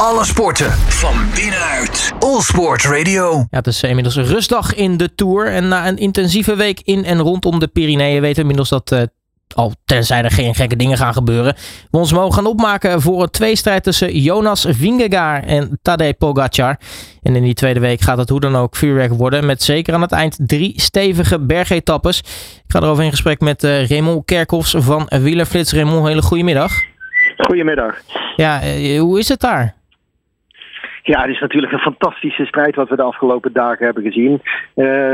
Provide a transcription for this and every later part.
Alle sporten van binnenuit. All Sport Radio. Ja, het is inmiddels een rustdag in de Tour. En na een intensieve week in en rondom de Pyreneeën weten we inmiddels dat... Uh, al tenzij er geen gekke dingen gaan gebeuren. We ons mogen gaan opmaken voor een tweestrijd tussen Jonas Vingegaard en Tadej Pogacar. En in die tweede week gaat het hoe dan ook vuurwerk worden. Met zeker aan het eind drie stevige bergetappes. Ik ga erover in gesprek met uh, Raymond Kerkhoffs van Wielerflits. Raymond, hele goede middag. Goedemiddag. Ja, hoe is het daar? Ja, het is natuurlijk een fantastische strijd wat we de afgelopen dagen hebben gezien. Uh,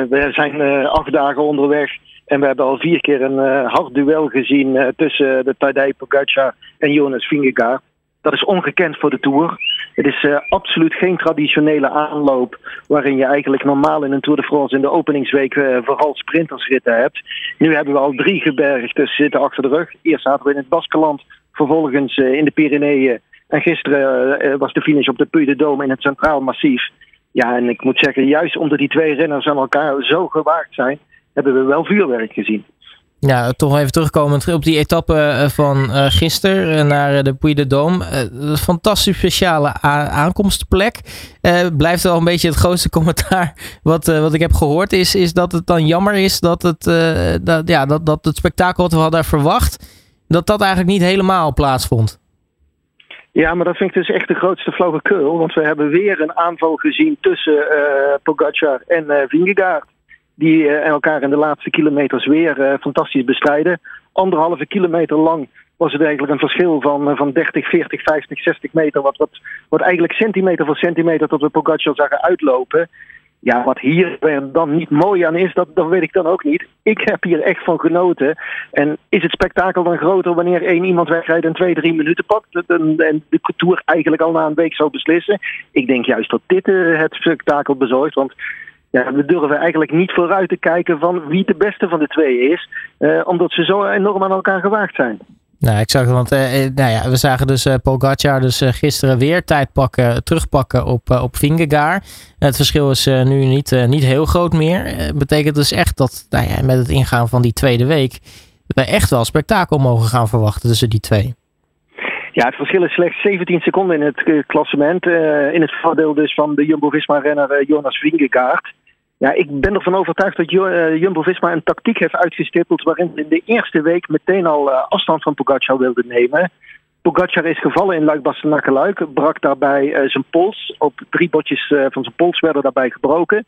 we zijn uh, acht dagen onderweg en we hebben al vier keer een uh, hard duel gezien tussen de Tadej Pogacar en Jonas Vingegaard. Dat is ongekend voor de Tour. Het is absoluut geen traditionele aanloop waarin je eigenlijk normaal in een Tour de France in de openingsweek vooral sprintersritten hebt. Nu hebben we al drie gebergtes zitten achter de rug. Eerst zaten we in het Baskeland, vervolgens in de Pyreneeën en gisteren uh, was de finish op de Puy de Dôme in het Centraal Massief. Ja, en ik moet zeggen, juist omdat die twee renners aan elkaar zo gewaagd zijn, hebben we wel vuurwerk gezien. Ja, toch even terugkomend op die etappe van uh, gisteren naar de Puy de Dôme. Uh, fantastisch speciale aankomstplek. blijft wel een beetje het grootste commentaar wat, wat ik heb gehoord. Is, is dat het dan jammer is dat het, dat, ja, dat, dat het spektakel wat we hadden verwacht, dat dat eigenlijk niet helemaal plaatsvond. Ja, maar dat vind ik dus echt de grootste flauwekul. Want we hebben weer een aanval gezien tussen uh, Pogacar en uh, Vingegaard. Die uh, elkaar in de laatste kilometers weer fantastisch bestrijden. Anderhalve kilometer lang was het eigenlijk een verschil van, van 30, 40, 50, 60 meter. Wat, wat, wat eigenlijk centimeter voor centimeter tot we Pogacar zagen uitlopen. Ja, wat hier dan niet mooi aan is, dat, dat weet ik dan ook niet. Ik heb hier echt van genoten. En is het spektakel dan groter wanneer één iemand wegrijdt en twee, drie minuten pakt en de Tour eigenlijk al na een week zou beslissen? Ik denk juist dat dit uh, het spektakel bezorgt. Want ja, we durven eigenlijk niet vooruit te kijken van wie de beste van de twee is. Uh, omdat ze zo enorm aan elkaar gewaagd zijn. Nou, zag, want uh, nou ja, we zagen dus uh, Pogacar dus uh, gisteren weer tijd pakken, terugpakken op, op Vingegaard. Het verschil is nu niet, niet heel groot meer. betekent dus echt dat nou ja, met het ingaan van die tweede week we echt wel spektakel mogen gaan verwachten tussen die twee. Ja, het verschil is slechts 17 seconden in het klassement. in het voordeel dus van de Jumbo-Visma-renner Jonas Vingegaard. Ja, ik ben ervan overtuigd dat eh, Jumbo-Visma een tactiek heeft uitgestippeld waarin ze in de eerste week meteen al uh, afstand van Pogacar wilde nemen. Pogacar is gevallen in Luik-Bastenaken-Luik, brak daarbij uh, zijn pols. Op drie botjes van zijn pols werden daarbij gebroken.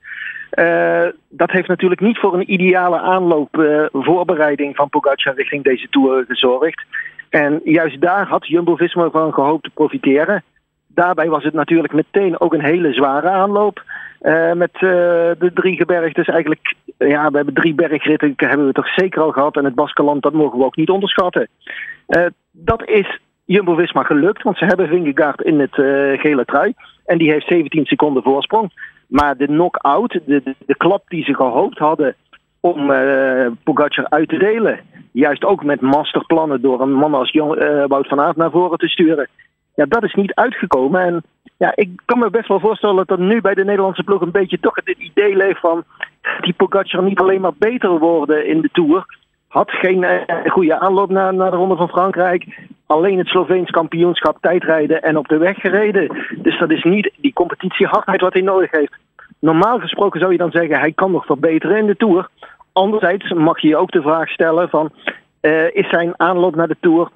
dat heeft natuurlijk niet voor een ideale aanloop voorbereiding van Pogacar richting deze Tour gezorgd. En juist daar had Jumbo-Visma van gehoopt te profiteren. Daarbij was het natuurlijk meteen ook een hele zware aanloop. Uh, met uh, de drie gebergtes eigenlijk, ja, we hebben drie bergritten, hebben we toch zeker al gehad. En het Baskeland, dat mogen we ook niet onderschatten. Uh, dat is Jumbo-Visma gelukt, want ze hebben Vingegaard in het gele trui. En die heeft 17 seconden voorsprong. Maar de knock-out, de, de, klap die ze gehoopt hadden om Pogacar uit te delen. Juist ook met masterplannen door een man als Wout van Aert naar voren te sturen. Ja, dat is niet uitgekomen. En ja, ik kan me best wel voorstellen dat er nu bij de Nederlandse ploeg een beetje toch het idee leeft van die Pogacar niet alleen maar beter worden in de Tour. Had geen uh, goede aanloop naar, naar de Ronde van Frankrijk. Alleen het Sloveens kampioenschap tijdrijden en op de weg gereden. Dus dat is niet die competitiehardheid wat hij nodig heeft. Normaal gesproken zou je dan zeggen, hij kan nog verbeteren in de Tour. Anderzijds mag je je ook de vraag stellen van, uh, is zijn aanloop naar de Tour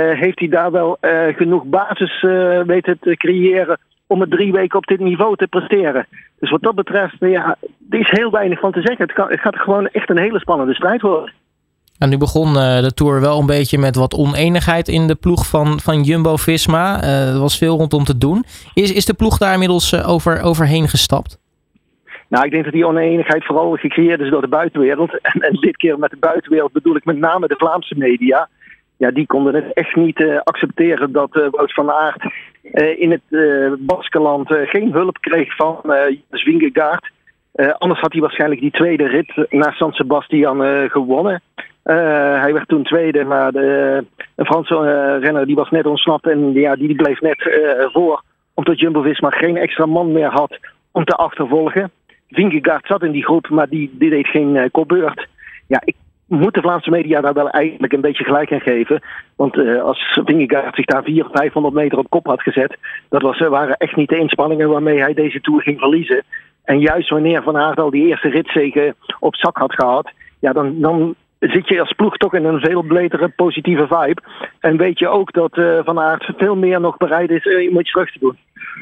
heeft hij daar wel uh, genoeg basis uh, weten te creëren om het drie weken op dit niveau te presteren. Dus wat dat betreft, ja, er is heel weinig van te zeggen. Het, kan, het gaat gewoon echt een hele spannende strijd worden. En nu begon de Tour wel een beetje met wat oneenigheid in de ploeg van, van Jumbo-Visma. er was veel rondom te doen. Is, is de ploeg daar inmiddels over, overheen gestapt? Nou, ik denk dat die oneenigheid vooral gecreëerd is door de buitenwereld. En, en dit keer met de buitenwereld bedoel ik met name de Vlaamse media ja, die konden het echt niet uh, accepteren dat uh, Wout van Aert uh, in het Baskeland geen hulp kreeg van uh, Wingegaard. anders had hij waarschijnlijk die tweede rit naar San Sebastian gewonnen. hij werd toen tweede, maar de, een Franse renner die was net ontsnapt en ja, die bleef net voor. Omdat Jumbo-Visma geen extra man meer had om te achtervolgen. Vingegaard zat in die groep, maar die, deed geen kopbeurt. Ja, moet de Vlaamse media daar wel eigenlijk een beetje gelijk aan geven. Want uh, als Vingegaard zich daar 400, 500 meter op kop had gezet, dat was, waren echt niet de inspanningen waarmee hij deze Tour ging verliezen. En juist wanneer Van Aert al die eerste ritzegen op zak had gehad, ja, dan, dan zit je als ploeg toch in een veel betere positieve vibe. En weet je ook dat uh, Van Aert veel meer nog bereid is uh, iemand terug te doen.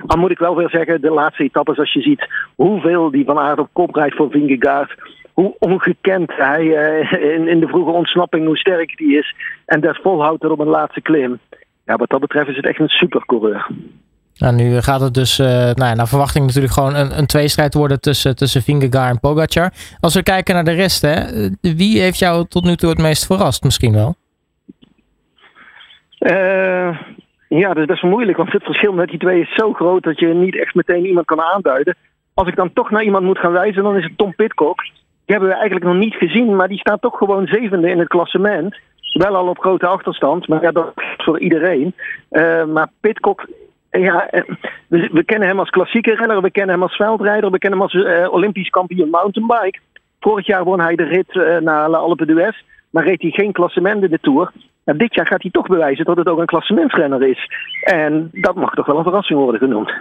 Dan moet ik wel weer zeggen, de laatste etappes, als je ziet hoeveel die Van Aert op kop rijdt voor Vingegaard hoe ongekend hij uh, in, in, de vroege ontsnapping, hoe sterk die is. En dat volhoudt tot op een laatste klim. Ja, wat dat betreft is het echt een supercoureur. Nou, nu gaat het dus uh, nou ja, naar verwachting natuurlijk gewoon een, een tweestrijd worden tussen, tussen Vingegaard en Pogacar. Als we kijken naar de rest, hè, wie heeft jou tot nu toe het meest verrast misschien wel? Uh, ja, dat is best wel moeilijk, want het verschil met die twee is zo groot dat je niet echt meteen iemand kan aanduiden. Als ik dan toch naar iemand moet gaan wijzen, dan is het Tom Pitcock. Hebben we eigenlijk nog niet gezien, maar die staat toch gewoon zevende in het klassement. Wel al op grote achterstand, maar ja, dat is voor iedereen. Uh, maar Pitcock, ja, we, we, kennen hem als klassieke renner, we kennen hem als veldrijder, we kennen hem als uh, Olympisch kampioen mountainbike. Vorig jaar won hij de rit naar La Alpe maar reed hij geen klassement in de Tour. Nou, dit jaar gaat hij toch bewijzen dat het ook een klassementsrenner is. En dat mag toch wel een verrassing worden genoemd.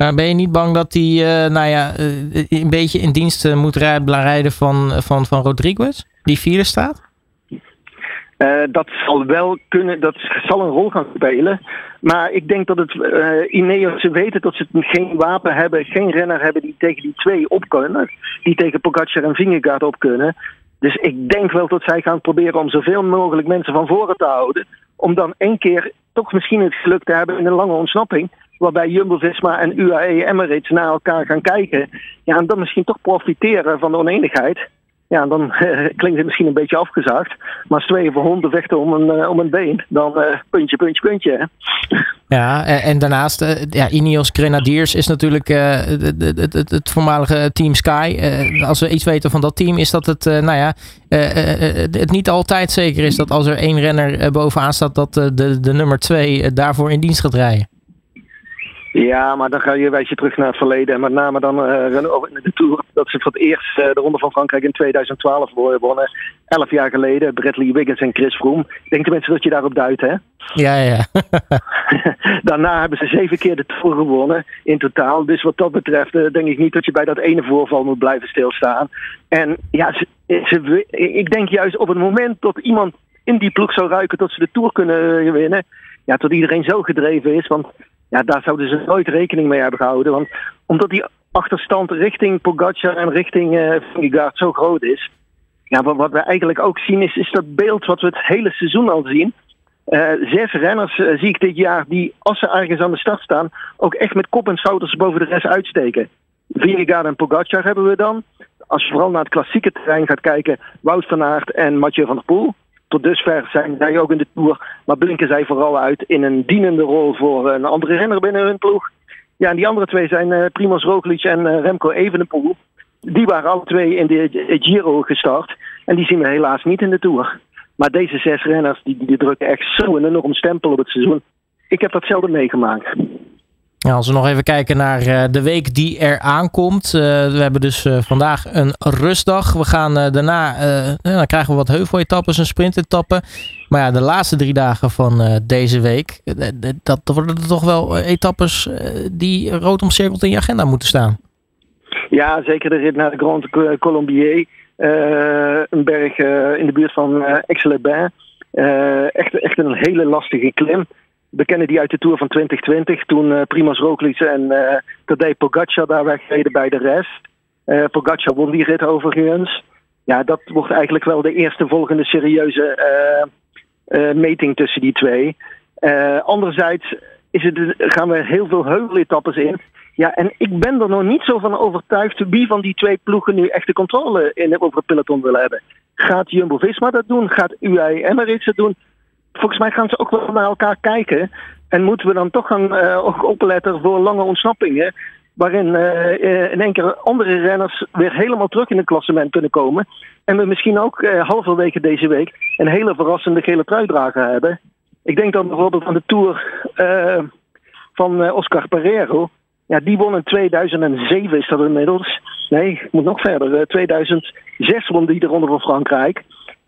Uh, ben je niet bang dat hij uh, nou ja, uh, een beetje in dienst moet rijden van, van, van Rodriguez, die vierde staat? dat zal wel kunnen, dat zal een rol gaan spelen. Maar ik denk dat het Ineos, ze weten dat ze geen wapen hebben, geen renner hebben die tegen die twee op kunnen. Die tegen Pogacar en Vingegaard op kunnen. Dus ik denk wel dat zij gaan proberen om zoveel mogelijk mensen van voren te houden. Om dan één keer toch misschien het geluk te hebben in een lange ontsnapping waarbij Jumbo-Visma en UAE Emirates naar elkaar gaan kijken. Ja, en dan misschien toch profiteren van de oneenigheid. Ja, dan uh, klinkt het misschien een beetje afgezaagd. Maar als twee honden vechten om een, uh, om een been, dan uh, puntje, puntje, puntje. Hè? Ja, en, en daarnaast, ja, Ineos Grenadiers is natuurlijk het, het, het, het, voormalige Team Sky. als we iets weten van dat team, is dat het, nou ja, het niet altijd zeker is dat als er één renner bovenaan staat, dat de, de nummer twee daarvoor in dienst gaat rijden. Ja, maar dan ga je, wijs je terug naar het verleden. En met name dan uh, de Tour. Dat ze voor het eerst uh, de Ronde van Frankrijk in 2012 wonnen. Elf jaar geleden. Bradley Wiggins en Chris Froome. Ik denk tenminste dat je daarop duidt, hè? Ja, ja. Daarna hebben ze zeven keer de Tour gewonnen in totaal. Dus wat dat betreft uh, denk ik niet dat je bij dat ene voorval moet blijven stilstaan. En ja, ze, ze, ik denk juist op het moment dat iemand in die ploeg zou ruiken dat ze de Tour kunnen winnen. Ja, tot iedereen zo gedreven is. Want ja, daar zouden ze nooit rekening mee hebben gehouden. Want omdat die achterstand richting Pogacar en richting uh, zo groot is. Ja, wat, we eigenlijk ook zien is, is dat beeld wat we het hele seizoen al zien. Uh, zes renners uh, zie ik dit jaar die, als ze ergens aan de start staan, ook echt met kop en schouders boven de rest uitsteken. Vingegaard en Pogacar hebben we dan. Als je vooral naar het klassieke terrein gaat kijken, Wout van Aert en Mathieu van der Poel dusver zijn zij ook in de Tour. Maar blinken zij vooral uit in een dienende rol voor een andere renner binnen hun ploeg. Ja, en die andere twee zijn uh, Primoz Roglic en uh, Remco Evenepoel. Die waren alle twee in de Giro gestart. En die zien we helaas niet in de Tour. Maar deze zes renners die, die drukken echt zo een enorm stempel op het seizoen. Ik heb dat zelden meegemaakt. Als we nog even kijken naar uh, de week die er aankomt. Uh, we hebben dus uh, vandaag een rustdag. We gaan daarna, dan krijgen we wat heuveletappes, een sprintetappe. Maar ja, de laatste drie dagen van deze week, dat, worden toch wel etappes die rood omcirkeld in je agenda moeten staan. Ja, zeker de rit naar de Grand Colombier. een berg in de buurt van Aix-les-Bains. echt, echt een hele lastige klim. We kennen die uit de Tour van 2020, toen uh, Primoz Roglic en uh, Tadej Pogacar daar wegreden bij de rest. Uh, Pogacar won die rit overigens. Ja, dat wordt eigenlijk wel de eerste volgende serieuze meting tussen die twee. anderzijds is het, gaan we heel veel heuveletappes in. Ja, en ik ben er nog niet zo van overtuigd wie van die twee ploegen nu echt de controle in, over het peloton wil hebben. Gaat Jumbo-Visma dat doen? Gaat UAE Emirates het doen? Volgens mij gaan ze ook wel naar elkaar kijken. En moeten we dan toch gaan uh, opletten voor lange ontsnappingen. Waarin uh, in één keer andere renners weer helemaal terug in het klassement kunnen komen. En we misschien ook uh, halverwege deze week een hele verrassende gele truidrager hebben. Ik denk dan bijvoorbeeld aan de Tour van Oscar Pereiro. Ja, die won in 2007 is dat inmiddels. Nee, ik moet nog verder. 2006 won die de Ronde van Frankrijk.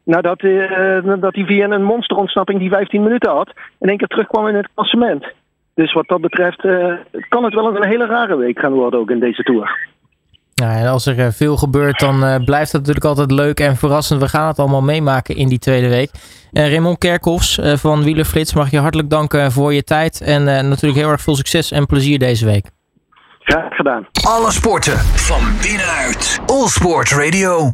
Nadat, uh, dat hij via een monsterontsnapping die 15 minuten had, in één keer terugkwam in het klassement. Dus wat dat betreft uh, kan het wel een hele rare week gaan worden ook in deze Tour. Ja, en als er veel gebeurt, dan uh, blijft het natuurlijk altijd leuk en verrassend. We gaan het allemaal meemaken in die tweede week. Uh, Raymond Kerkhoffs uh, van Wielerflits, mag je hartelijk danken voor je tijd. En natuurlijk heel erg veel succes en plezier deze week. Graag gedaan. Alle sporten van binnenuit. All Sport Radio.